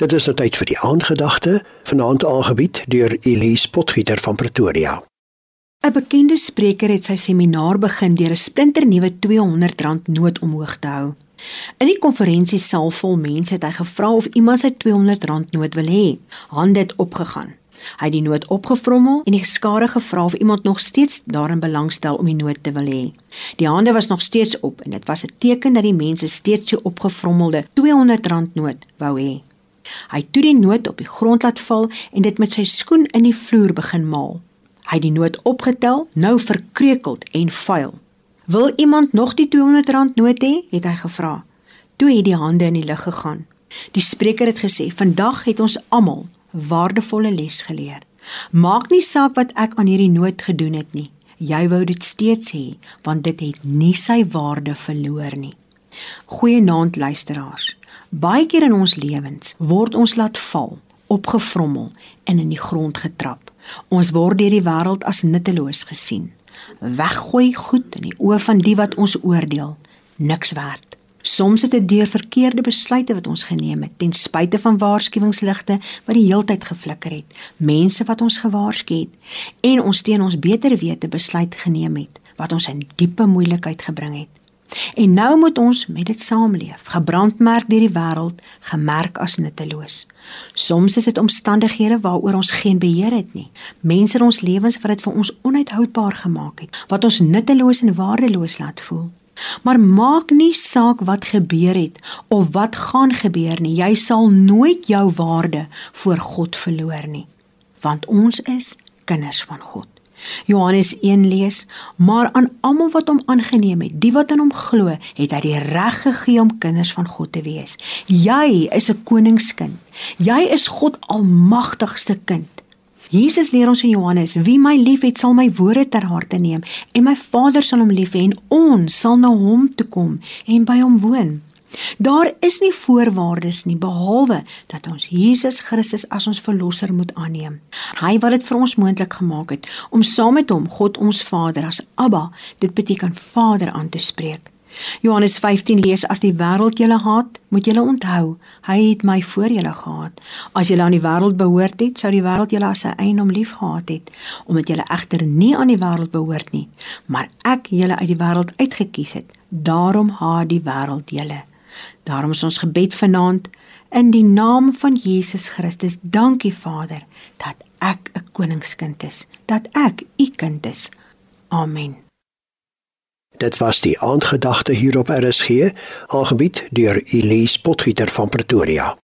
Dit is nou tyd vir die aandgedagte, vanaand aangebied deur Elise Potgieter van Pretoria. 'n Bekende spreker het sy seminaar begin deur 'n splinternuwe R200 noot omhoog te hou. In die konferensiesaal vol mense het hy gevra of iemand sy R200 noot wil hê. Hande het opgegaan. Hy het die noot opgevrommel en die skare gevra of iemand nog steeds daarin belangstel om die noot te wil hê. Die hande was nog steeds op en dit was 'n teken dat die mense steeds so opgevrommelde R200 noot wou hê. Hy het toe die noot op die grond laat val en dit met sy skoen in die vloer begin maal. Hy het die noot opgetel, nou verkreukeld en vuil. "Wil iemand nog die R200 noot hê?" het hy gevra. Toe het die hande in die lug gegaan. Die spreker het gesê: "Vandag het ons almal waardevolle les geleer. Maak nie saak wat ek aan hierdie noot gedoen het nie. Jy wou dit steeds hê, want dit het nie sy waarde verloor nie." Goeienaand luisteraars. Baie keer in ons lewens word ons laat val, opgevrommel en in die grond getrap. Ons word deur die wêreld as nutteloos gesien. Weggooi goed in die oë van die wat ons oordeel, niks werd. Soms is dit deur verkeerde besluite wat ons geneem het, ten spyte van waarskuwingsligte wat die heeltyd geflikker het, mense wat ons gewaarsku het en ons teen ons beter wete besluit geneem het wat ons in diepe moeilikheid gebring het. En nou moet ons met dit saamleef, gebrandmerk deur die wêreld, gemerk as nutteloos. Soms is dit omstandighede waaroor ons geen beheer het nie. Mense in ons lewens wat dit vir ons onuithoudbaar gemaak het, wat ons nutteloos en waardeloos laat voel. Maar maak nie saak wat gebeur het of wat gaan gebeur nie, jy sal nooit jou waarde voor God verloor nie, want ons is kinders van God. Johannes 1 lees: Maar aan almal wat hom aangeneem het, die wat aan hom glo, het hy die reg gegee om kinders van God te wees. Jy is 'n koningskind. Jy is God Almagtigste kind. Jesus leer ons in Johannes: Wie my liefhet, sal my woorde ter harte neem, en my Vader sal hom lief hê en ons sal na hom toe kom en by hom woon. Daar is nie voorwaardes nie behalwe dat ons Jesus Christus as ons verlosser moet aanneem. Hy wat dit vir ons moontlik gemaak het om saam met hom God ons Vader as Abba, dit beteken Vader aan te spreek. Johannes 15 lees as die wêreld julle haat, moet julle onthou, hy het my voor julle gehaat. As julle aan die wêreld behoort het, sou die wêreld julle as sy eienaam liefgehad het, omdat julle egter nie aan die wêreld behoort nie, maar ek julle uit die wêreld uitgekies het. Daarom haat die wêreld julle. Daarom is ons gebed vanaand in die naam van Jesus Christus. Dankie Vader dat ek 'n koningskind is, dat ek u kind is. Amen. Dit was die aandgedagte hier op RSG, aangebied deur Elise Potgieter van Pretoria.